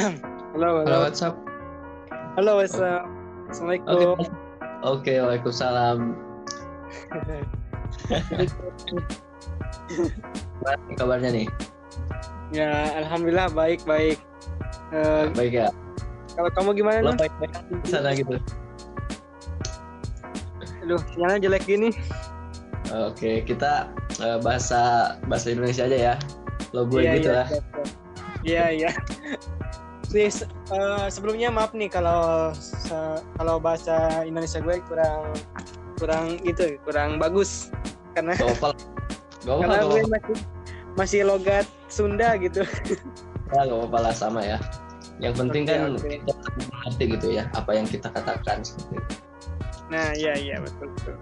Halo, Halo halo. WhatsApp. Halo, what's up? Assalamualaikum. Oke. Oke, Waalaikumsalam. Gimana kabarnya nih? Ya, alhamdulillah baik, baik. Eh, Baik ya. kalau kamu gimana Lo baik-baik di sana gitu. Aduh, sinyalnya jelek gini. Oke, kita eh, bahasa bahasa Indonesia aja ya. Lo gue Iya, gitu iya, lah. siap, siap. Iya, iya. Please, eh, sebelumnya maaf nih kalau kalau bahasa Indonesia gue kurang kurang gitu, kurang bagus karena. Gak apa-apa, karena gak gue masih masih logat Sunda gitu. Ya, gak apa-apa lah sama ya. Yang penting Oke, kan oke. kita mengerti gitu ya apa yang kita katakan seperti itu. Nah, iya iya betul betul.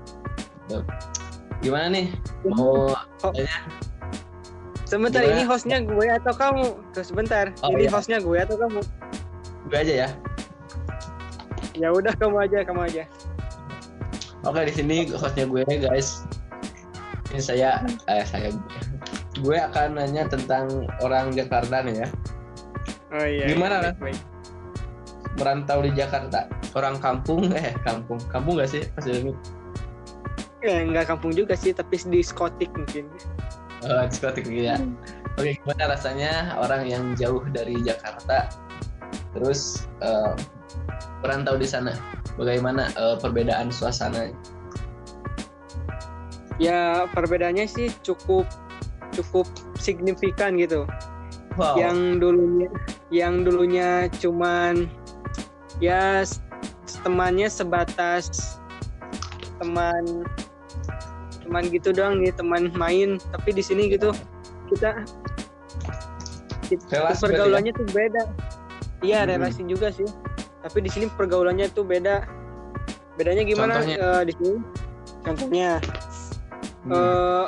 Gimana nih? Mau Sebentar ini hostnya gue atau kamu? Tuh, sebentar. Oh, ini iya. hostnya gue atau kamu? gue aja ya? Ya udah kamu aja, kamu aja. Oke di sini hostnya gue guys. Ini saya, eh saya gue akan nanya tentang orang Jakarta nih ya. Oh iya. Gimana, baik, baik. Merantau di Jakarta, orang kampung, eh kampung, kampung gak sih pas ini? Ya, enggak kampung juga sih, tapi di Skotik mungkin. Oh, diskotik gitu ya. Oke gimana rasanya orang yang jauh dari Jakarta, terus eh, merantau di sana? Bagaimana eh, perbedaan suasana? Ya perbedaannya sih cukup cukup signifikan gitu. Wow. Yang dulunya yang dulunya cuman ya temannya sebatas teman teman gitu doang nih teman main tapi di sini gitu kita, kita Relasi pergaulannya tuh beda iya Hmm. relasi juga sih tapi di sini pergaulannya tuh beda bedanya gimana Contohnya? Eh, di sini contohnya Hmm. eh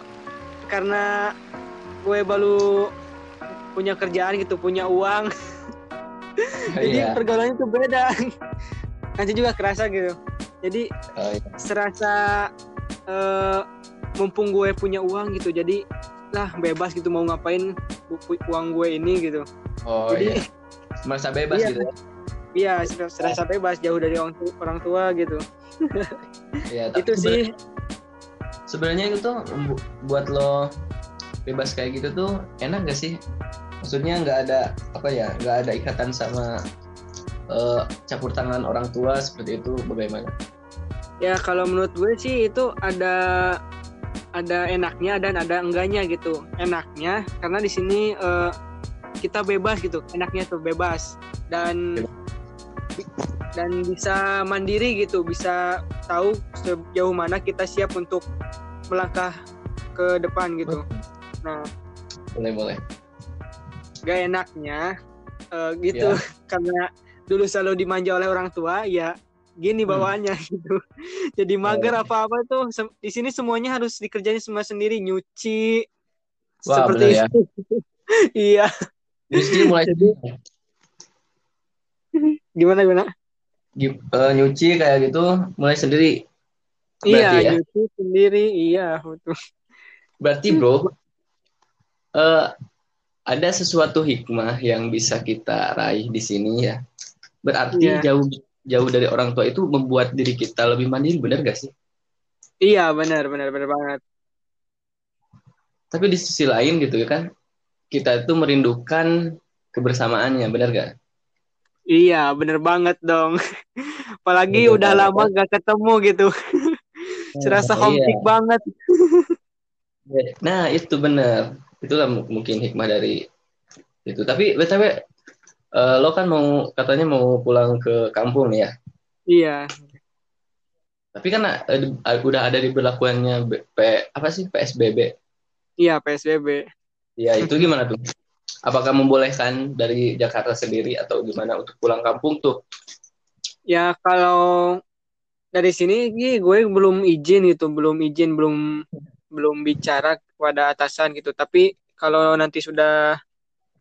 karena gue baru punya kerjaan gitu punya uang jadi Iya. pergaulannya tuh beda nanti juga kerasa gitu jadi Oh, iya. serasa eh, mumpung gue punya uang gitu jadi lah bebas gitu mau ngapain uang gue ini gitu Oh Jadi- iya. Merasa bebas Iya. gitu. ya? iya ser- serasa bebas jauh dari orang, tu- orang tua gitu Iya, tapi itu sih sebenarnya itu tuh bu- buat lo bebas kayak gitu tuh enak gak sih maksudnya nggak ada apa ya nggak ada ikatan sama eh, campur tangan orang tua seperti itu bagaimana ya kalau menurut gue sih itu ada ada enaknya dan ada enggaknya gitu. Enaknya karena di sini eh, kita bebas gitu enaknya tuh bebas. Dan dan bisa mandiri gitu bisa tahu sejauh mana kita siap untuk melangkah ke depan gitu. Nah. Boleh boleh. Gak enaknya eh, gitu. Karena dulu selalu dimanja oleh orang tua ya gini Hmm. bawaannya gitu jadi mager apa-apa tuh. Sem- di sini semuanya harus dikerjain semua sendiri. Nyuci. Wah, seperti bener ya. itu iya. Justru mulai gimana gimana? Gi- eh, nyuci kayak gitu mulai sendiri. Iya Berarti ya? nyuci sendiri. Iya betul. Berarti bro eh, ada sesuatu hikmah yang bisa kita raih di sini ya? Berarti Iya. jauh jauh dari orang tua itu membuat diri kita lebih mandiri benar gak sih? Iya benar benar benar banget. Tapi di sisi lain gitu ya kan kita itu merindukan kebersamaannya benar gak iya benar banget dong. Apalagi Bener udah banget. lama gak ketemu gitu. Serasa Iya. homesick banget. Nah itu benar. Itulah mu- mungkin hikmah dari itu. Tapi btw eh, lo kan mau katanya mau pulang ke kampung ya? Iya. Tapi kan di- udah ada diberlakuannya B- P- apa sih PSBB iya PSBB ya itu gimana tuh? Apakah membolehkan dari Jakarta sendiri atau gimana untuk pulang kampung tuh? Ya kalau dari sini gue belum izin gitu, belum izin, belum belum bicara kepada atasan gitu. Tapi kalau nanti sudah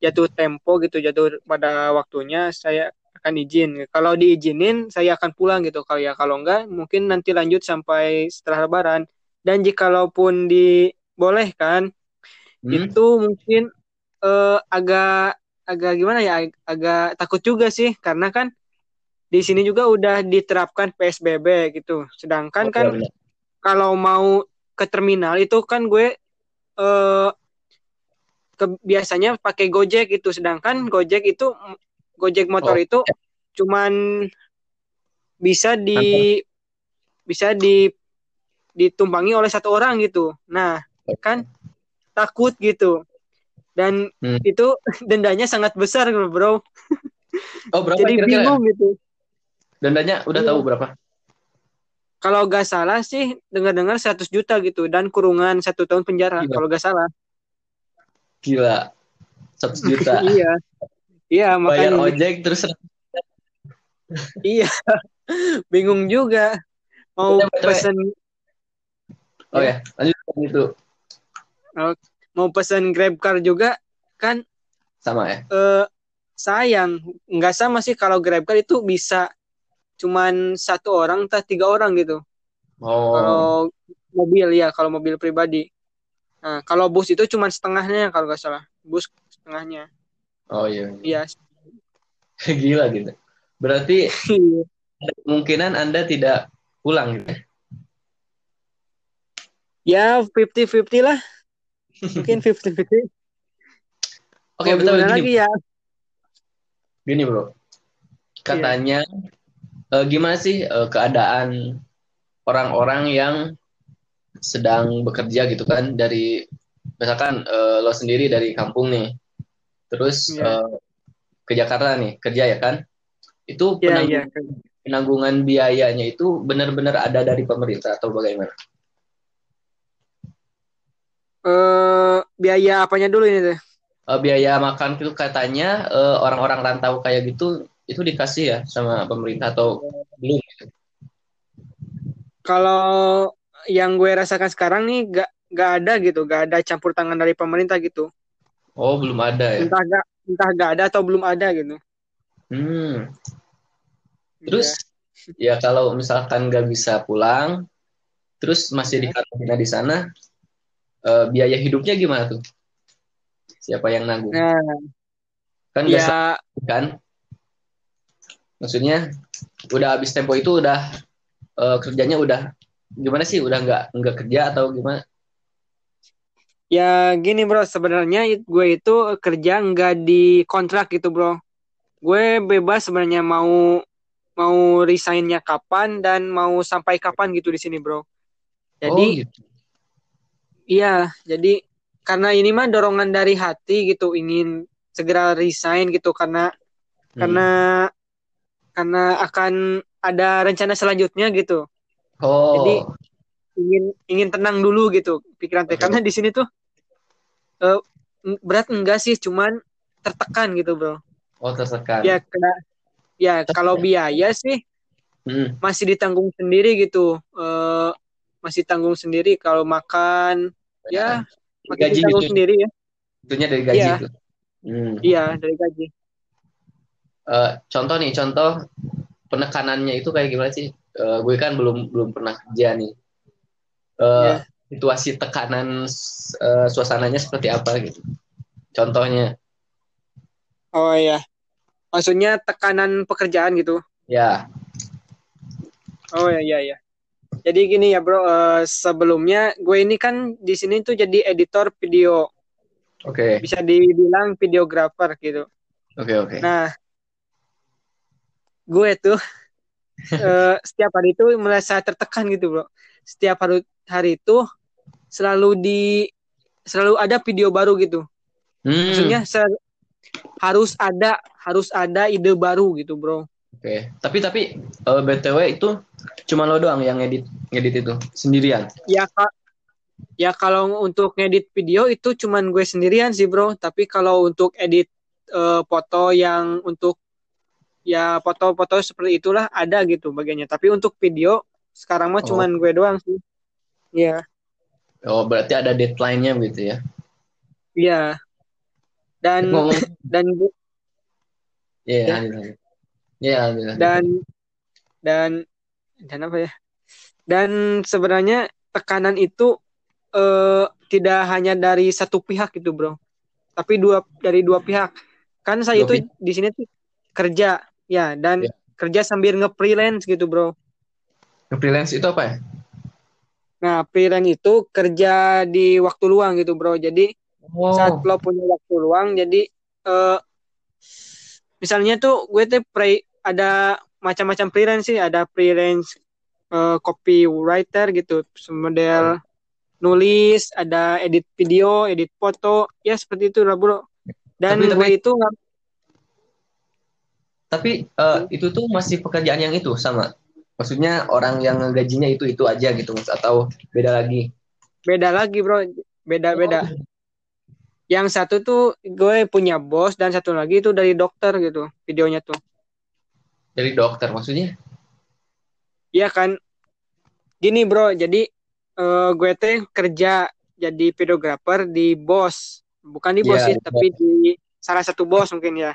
jatuh tempo gitu, jatuh pada waktunya, saya akan izin. Kalau diizinin, saya akan pulang gitu. Kalau ya kalau enggak, mungkin nanti lanjut sampai setelah Lebaran. Dan jikalaupun dibolehkan, Hmm? itu mungkin eh, agak agak gimana ya ag- agak takut juga sih karena kan di sini juga udah diterapkan PSBB gitu. Sedangkan kan Benar, benar. kalau mau ke terminal itu kan gue eh ke, biasanya pakai Gojek gitu. Sedangkan Gojek itu Gojek motor Oh, itu cuman bisa di bisa di ditumpangi oleh satu orang gitu. Nah, kan takut gitu. Dan Hmm. itu dendanya sangat besar bro. Oh, berapa Jadi kira-kira? bingung gitu. Dendanya udah Iya. tahu berapa? Kalau gak salah sih dengar-dengar 100 juta gitu dan kurungan satu tahun penjara Gila. kalau gak salah. Gila. 100 juta. iya. Iya Bayar makanya ojek terus iya. Bingung juga mau ya. pesen Oh ya, lanjut itu mau pesen Grab car juga kan sama ya. eh, sayang nggak sama sih kalau Grab car itu bisa cuman satu orang atau tiga orang gitu. Oh. Kalau mobil ya, kalau mobil pribadi. Nah, kalau bus itu cuma setengahnya kalau nggak salah. Bus setengahnya. Oh iya. Iya. Gila gitu. Berarti ada kemungkinan Anda tidak pulang gitu. ya 50-50 lah. Mungkin 50-50. Oke, betul gini, lagi ya? gini bro. Katanya eh, gimana sih eh, keadaan orang-orang yang sedang bekerja gitu kan dari misalkan eh, lo sendiri dari kampung nih, terus Iya. eh, ke Jakarta nih kerja ya kan? Itu Iya, penanggung- iya. penanggungan biayanya itu benar-benar ada dari pemerintah atau bagaimana? Eh, biaya apanya dulu ini tuh? Eh, biaya makan itu katanya orang-orang rantau kayak gitu itu dikasih ya sama pemerintah atau belum? Kalau yang gue rasakan sekarang nih gak, gak ada gitu, gak ada campur tangan dari pemerintah gitu. Oh belum ada ya? Entah gak, entah gak ada atau belum ada gitu. Hmm. Iya. Terus ya kalau misalkan nggak bisa pulang, terus masih di karantina di sana, eh, biaya hidupnya gimana tuh? Siapa yang nanggung? Nah, Kan ya kan? Maksudnya udah habis tempo itu udah eh, kerjanya udah gimana sih? Udah nggak nggak kerja atau gimana? Ya gini bro, sebenarnya gue itu kerja nggak di kontrak gitu bro. Gue bebas sebenarnya mau mau resignnya kapan dan mau sampai kapan gitu di sini bro. Jadi oh gitu. iya, jadi karena ini mah dorongan dari hati gitu, ingin segera resign gitu karena Hmm. karena karena akan ada rencana selanjutnya gitu. Oh. jadi, Ingin ingin tenang dulu gitu pikiran teh karena di sini tuh eh, berat enggak sih, cuman tertekan gitu bro. oh tertekan. Ya kena ya kalau biaya sih Hmm. masih ditanggung sendiri gitu. Eh masih tanggung sendiri kalau makan ya masih gaji ditanggung gitu. sendiri ya. Itunya dari gaji Iya. itu. Hmm. Iya, dari gaji. Eh, contoh nih, contoh penekanannya itu kayak gimana sih? Eh, gue kan belum belum pernah kerja nih. Eh, Iya. Situasi tekanan eh, suasananya seperti apa gitu? Contohnya, Oh iya. Maksudnya tekanan pekerjaan gitu. ya, Oh iya iya iya. Jadi gini ya bro, eh, sebelumnya gue ini kan di sini tuh jadi editor video, oke, bisa dibilang videographer gitu. oke, oke. Nah, gue tuh eh, setiap hari itu merasa tertekan gitu bro. Setiap hari hari itu selalu di selalu ada video baru gitu. Hmm, Maksudnya se- harus ada harus ada ide baru gitu bro. oke. Tapi tapi eh, btw itu cuma lo doang yang ngedit ngedit itu sendirian. Ya kak. Ya kalau untuk ngedit video itu cuman gue sendirian sih bro. Tapi kalau untuk edit eh, foto yang untuk ya foto-foto seperti itulah ada gitu bagiannya. Tapi untuk video sekarang mah Oh. cuman gue doang sih. Iya, Oh, berarti ada deadline-nya gitu ya? iya. Dan Ngomong, dan bu- ya, Ya. lanjut, lanjut. Ya, lanjut, lanjut. dan dan dan apa ya? Dan sebenarnya tekanan itu eh, tidak hanya dari satu pihak gitu bro, tapi dua dari dua pihak. kan saya Dua itu di sini tuh kerja ya dan Ya. kerja sambil nge-freelance gitu bro. Freelance itu apa ya? nah freelance itu kerja di waktu luang gitu bro. Jadi Oh, saat lo punya waktu luang jadi eh misalnya tuh gue tuh pre ada macam-macam freelance sih. Ada freelance eh, copywriter gitu model nulis ada edit video edit foto. Ya seperti itu lah bro. Dan Tapi- gue tapi- itu nggak tapi eh, itu tuh masih pekerjaan yang itu sama. Maksudnya orang yang gajinya itu itu aja gitu Mas atau beda lagi? beda lagi bro beda beda Oh, yang satu tuh gue punya bos dan satu lagi itu dari dokter gitu videonya tuh dari dokter maksudnya? Iya kan gini bro jadi eh, gue teh kerja jadi videografer di bos bukan di bos Iya, sih di tapi di salah satu bos mungkin ya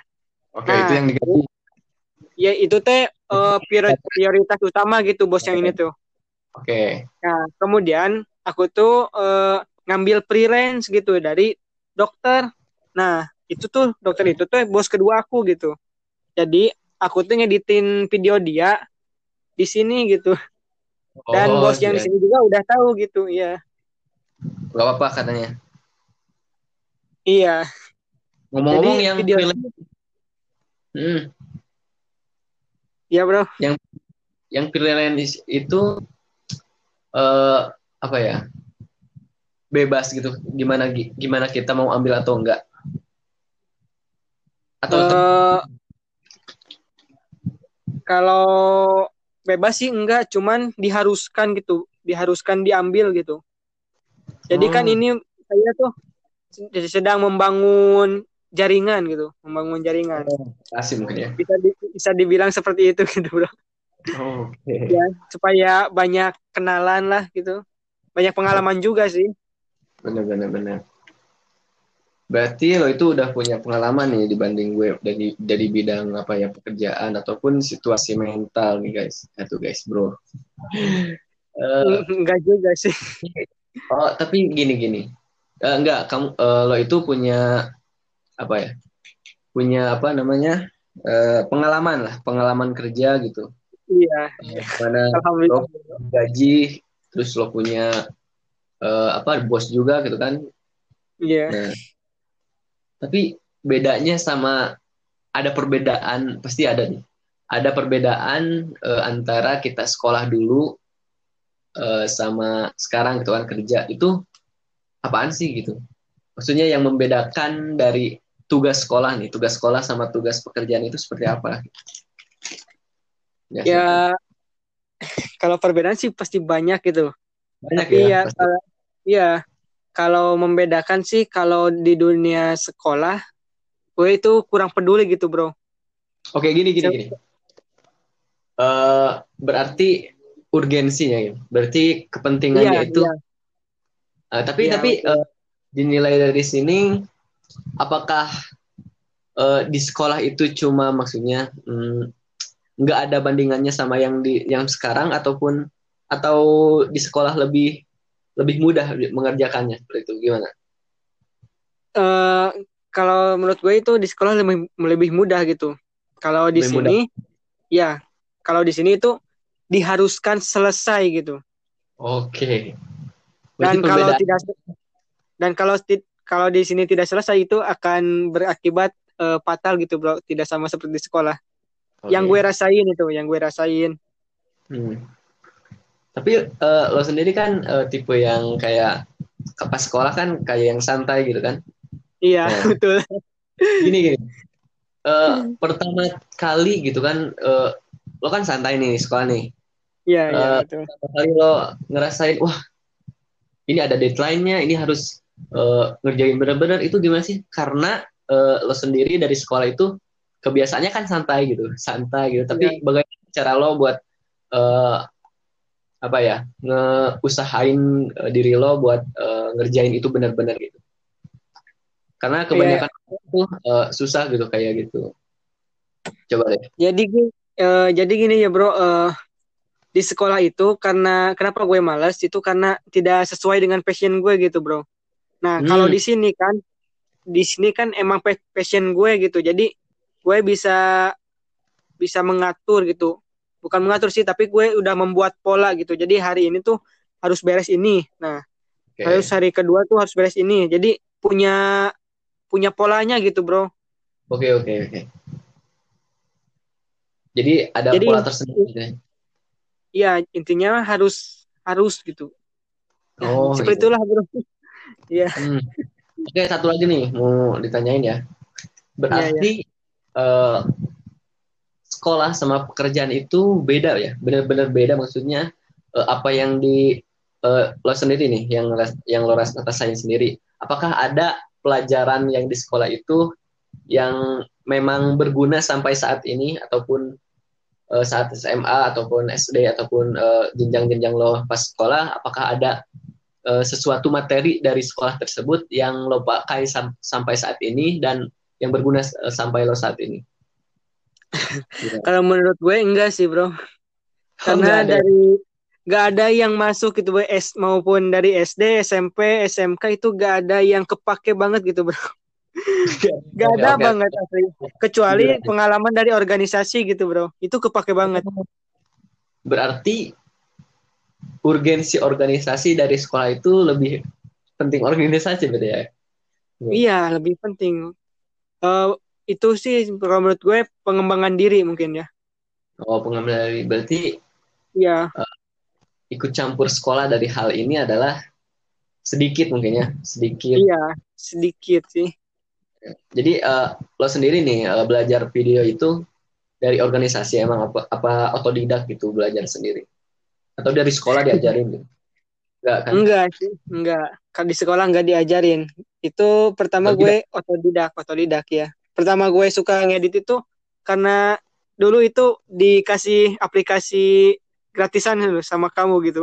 Oke, Nah. itu yang digaji. Ya itu teh eh, priori- prioritas utama gitu bos yang ini tuh. Oke. nah kemudian aku tuh eh, ngambil freelance gitu dari dokter. Nah itu tuh dokter itu tuh bos kedua aku gitu. Jadi aku tuh ngeditin video dia di sini gitu. Dan Oh, bos yang di iya. sini juga udah tahu gitu ya Gak apa-apa katanya. iya. Ngomong-ngomong yang video- freelance, Hmm, iya bro yang freelance itu eh apa ya? Bebas gitu. Gimana gi- gimana kita mau ambil atau enggak? Atau Eh, kalau bebas sih enggak, cuman diharuskan gitu, diharuskan diambil gitu. Jadi kan Oh. ini saya tuh sedang membangun jaringan gitu, membangun jaringan. kasih mungkin ya. Bisa di- bisa dibilang seperti itu gitu, Bro. Oke. Ya, supaya banyak kenalan lah gitu. Banyak pengalaman juga sih. Bener bener bener. Berarti lo itu udah punya pengalaman nih dibanding gue dari dari bidang apa ya pekerjaan ataupun situasi mental nih guys. Itu guys bro. Eh, Enggak juga sih. oh tapi gini gini. Eh, enggak kamu eh, lo itu punya apa ya? Punya apa namanya eh, pengalaman lah pengalaman kerja gitu. Iya, Mana alhamdulillah. gaji terus lo punya eh, apa bos juga gitu kan Iya. Nah, tapi bedanya sama ada perbedaan pasti ada nih. Ada perbedaan eh, antara kita sekolah dulu eh, sama sekarang gitu kan kerja itu apaan sih gitu? Maksudnya yang membedakan dari tugas sekolah nih, tugas sekolah sama tugas pekerjaan itu seperti apa? Ya, Ya kalau perbedaan sih pasti banyak gitu. banyak Tapi ya. ya, pasti. kalau, ya kalau membedakan sih kalau di dunia sekolah, gue itu kurang peduli gitu bro. Oke, gini gini gini. Eh, berarti urgensinya gitu. Berarti kepentingannya Iya, itu iya. Uh, tapi Iya, tapi uh, dinilai dari sini apakah uh, di sekolah itu cuma maksudnya mm, nggak ada bandingannya sama yang di yang sekarang ataupun atau di sekolah lebih lebih mudah mengerjakannya seperti itu gimana? Eh, kalau menurut gue itu di sekolah lebih lebih mudah gitu. Kalau di Lebih sini, ya kalau di sini itu diharuskan selesai gitu. Oke. Dan Berarti kalau tidak dan kalau kalau di sini tidak selesai itu akan berakibat eh, fatal gitu bro. Tidak sama seperti di sekolah. Oke. Yang gue rasain itu, yang gue rasain. Hmm. Tapi uh, lo sendiri kan uh, tipe yang kayak pas sekolah kan kayak yang santai gitu kan? Iya Nah. betul. gini gini Eh, pertama kali gitu kan eh, lo kan santai nih sekolah nih Iya iya Eh, betul. pertama kali lo ngerasain wah ini ada deadline-nya ini harus eh, ngerjain bener-bener itu gimana sih? Karena eh, lo sendiri dari sekolah itu kebiasaannya kan santai gitu santai gitu. Tapi bagaimana cara lo buat eh, apa ya ngeusahain eh, diri lo buat eh, ngerjain itu bener-bener gitu? Karena kebanyakan itu eh, susah gitu kayak gitu. Coba deh. Jadi gini, eh, jadi gini ya bro, eh, di sekolah itu karena kenapa gue malas itu karena tidak sesuai dengan passion gue gitu bro. Nah Hmm. kalau di sini kan di sini kan emang passion gue gitu jadi gue bisa bisa mengatur gitu bukan mengatur sih tapi gue udah membuat pola gitu jadi hari ini tuh harus beres ini nah okay. harus hari kedua tuh harus beres ini jadi punya punya polanya gitu bro oke okay, oke okay, oke okay. jadi ada jadi, pola tersendiri gitu ya? iya intinya harus harus gitu oh seperti iya. itulah bro iya. Hmm. oke satu lagi nih mau ditanyain ya. Berarti ya, ya. Uh, sekolah sama pekerjaan itu beda ya? Benar-benar beda maksudnya uh, apa yang di uh, lo sendiri nih yang yang lo rasain sendiri? Apakah ada pelajaran yang di sekolah itu yang memang berguna sampai saat ini ataupun uh, saat SMA ataupun SD ataupun jenjang-jenjang lo pas sekolah? Apakah ada uh, sesuatu materi dari sekolah tersebut yang lo pakai sam sampai saat ini dan yang berguna uh, sampai lo saat ini. Kalau menurut gue enggak sih bro, karena oh, dari nggak ada yang masuk gitu bro, S maupun dari SD, SMP, SMK itu gak ada yang kepake banget gitu bro. gak ada okay. banget asli. Kecuali Berarti. pengalaman dari organisasi gitu bro, itu kepake banget. Berarti urgensi organisasi dari sekolah itu lebih penting organisasi berarti ya? Iya, lebih penting. Uh, itu sih kalau menurut gue pengembangan diri mungkin ya. Oh, pengembangan diri berarti ya uh, ikut campur sekolah dari hal ini adalah sedikit mungkin ya, sedikit. Iya, sedikit sih. Jadi uh, lo sendiri nih uh, belajar video itu dari organisasi emang apa apa otodidak gitu belajar sendiri atau dari sekolah diajarin gitu? Enggak kan? Enggak sih, enggak. Kan di sekolah enggak diajarin. Itu pertama otodidak. gue otodidak, otodidak ya pertama gue suka ngedit itu karena dulu itu dikasih aplikasi gratisan sama kamu gitu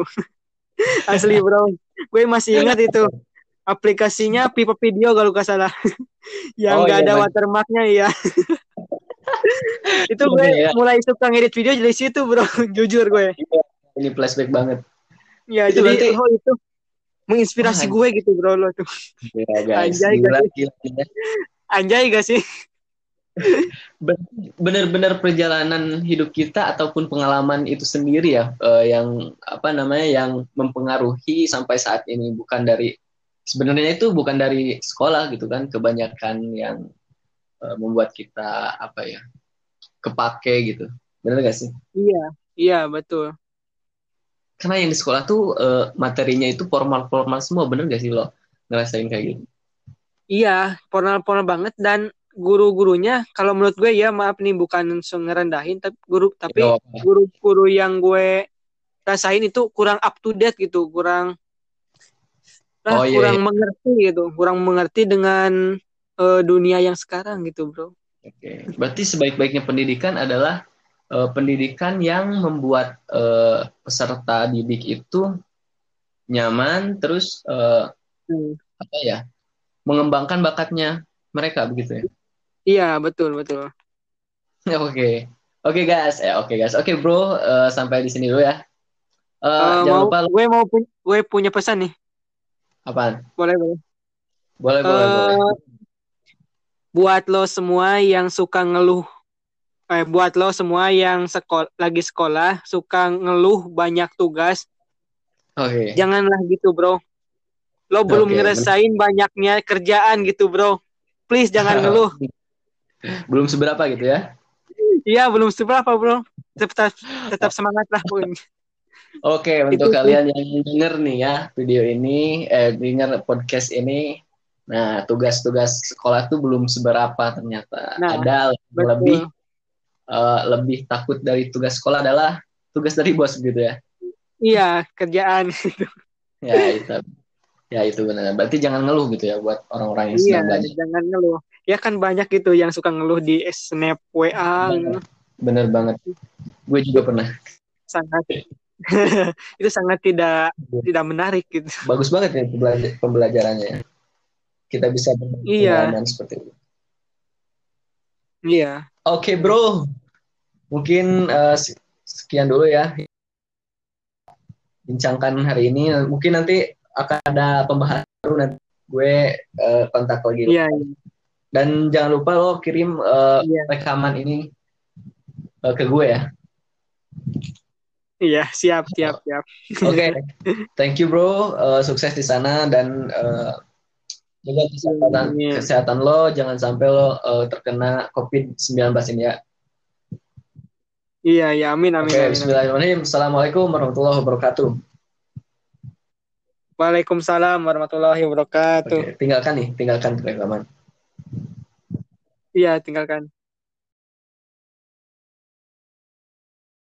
asli bro gue masih ingat itu aplikasinya pipa video kalau gak salah yang oh, gak iya, ada watermarknya ya itu gue iya, iya. mulai suka ngedit video dari situ bro jujur gue ini flashback banget ya itu jadi berarti... oh itu menginspirasi oh, gue gitu bro lo tuh ya, guys. Anjay, gila, gila, gila. Anjay gak sih? Bener-bener perjalanan hidup kita ataupun pengalaman itu sendiri ya uh, yang apa namanya yang mempengaruhi sampai saat ini bukan dari sebenarnya itu bukan dari sekolah gitu kan kebanyakan yang uh, membuat kita apa ya kepake gitu bener gak sih? Iya iya betul. Karena yang di sekolah tuh uh, materinya itu formal-formal semua bener gak sih lo ngerasain kayak gitu? Iya, formal-formal banget dan guru-gurunya kalau menurut gue ya maaf nih bukan ngerendahin tapi guru tapi guru-guru yang gue rasain itu kurang up to date gitu, kurang oh, iya, kurang iya. mengerti gitu, kurang mengerti dengan uh, dunia yang sekarang gitu, Bro. Oke. Berarti sebaik-baiknya pendidikan adalah uh, pendidikan yang membuat uh, peserta didik itu nyaman terus uh, hmm. apa ya? mengembangkan bakatnya mereka begitu ya? Iya betul betul. Oke. Oke okay, guys. Ya oke okay, guys. Oke okay, bro uh, sampai di sini dulu ya. Uh, uh, jangan mau, lupa gue mau pu gue punya pesan nih. Apaan? Boleh boleh. Boleh boleh, uh, boleh. buat lo semua yang suka ngeluh eh buat lo semua yang sekolah lagi sekolah suka ngeluh banyak tugas. Okay. Janganlah gitu, Bro. Lo belum okay. ngerasain banyaknya kerjaan gitu, bro. Please jangan ngeluh. belum seberapa gitu ya? Iya, belum seberapa, bro. Tetap tetap semangat lah, pun. Oke, okay, untuk Itu, kalian yang denger nih ya video ini, eh denger podcast ini, nah tugas-tugas sekolah tuh belum seberapa ternyata. Nah, Ada betul. lebih uh, lebih takut dari tugas sekolah adalah tugas dari bos gitu ya? Iya, kerjaan itu. ya itu Ya itu benar. Berarti jangan ngeluh gitu ya buat orang-orang yang iya, sedang belajar. jangan ngeluh. Ya kan banyak gitu yang suka ngeluh di Snap, WA. Bener, bener banget. Gue juga pernah. Sangat. itu sangat tidak ya. tidak menarik gitu. Bagus banget ya pembelajarannya ya. Kita bisa iya. seperti itu. Iya. Oke, okay, Bro. Mungkin uh, sekian dulu ya. Bincangkan hari ini. Mungkin nanti akan ada pembahasan baru gue uh, kontak lagi. Iya, iya. Dan jangan lupa lo kirim uh, Iya. rekaman ini uh, ke gue ya. Iya, siap, siap, siap. Oke, thank you bro, Uh, sukses di sana dan uh, jaga kesehatan kesehatan lo, jangan sampai lo uh, terkena COVID-19 ini ya. Iya, iya, amin, amin. Oke, amin. Bismillahirrahmanirrahim. Assalamualaikum warahmatullahi wabarakatuh. Waalaikumsalam warahmatullahi wabarakatuh. Oke, tinggalkan nih, tinggalkan rekaman. Iya, tinggalkan.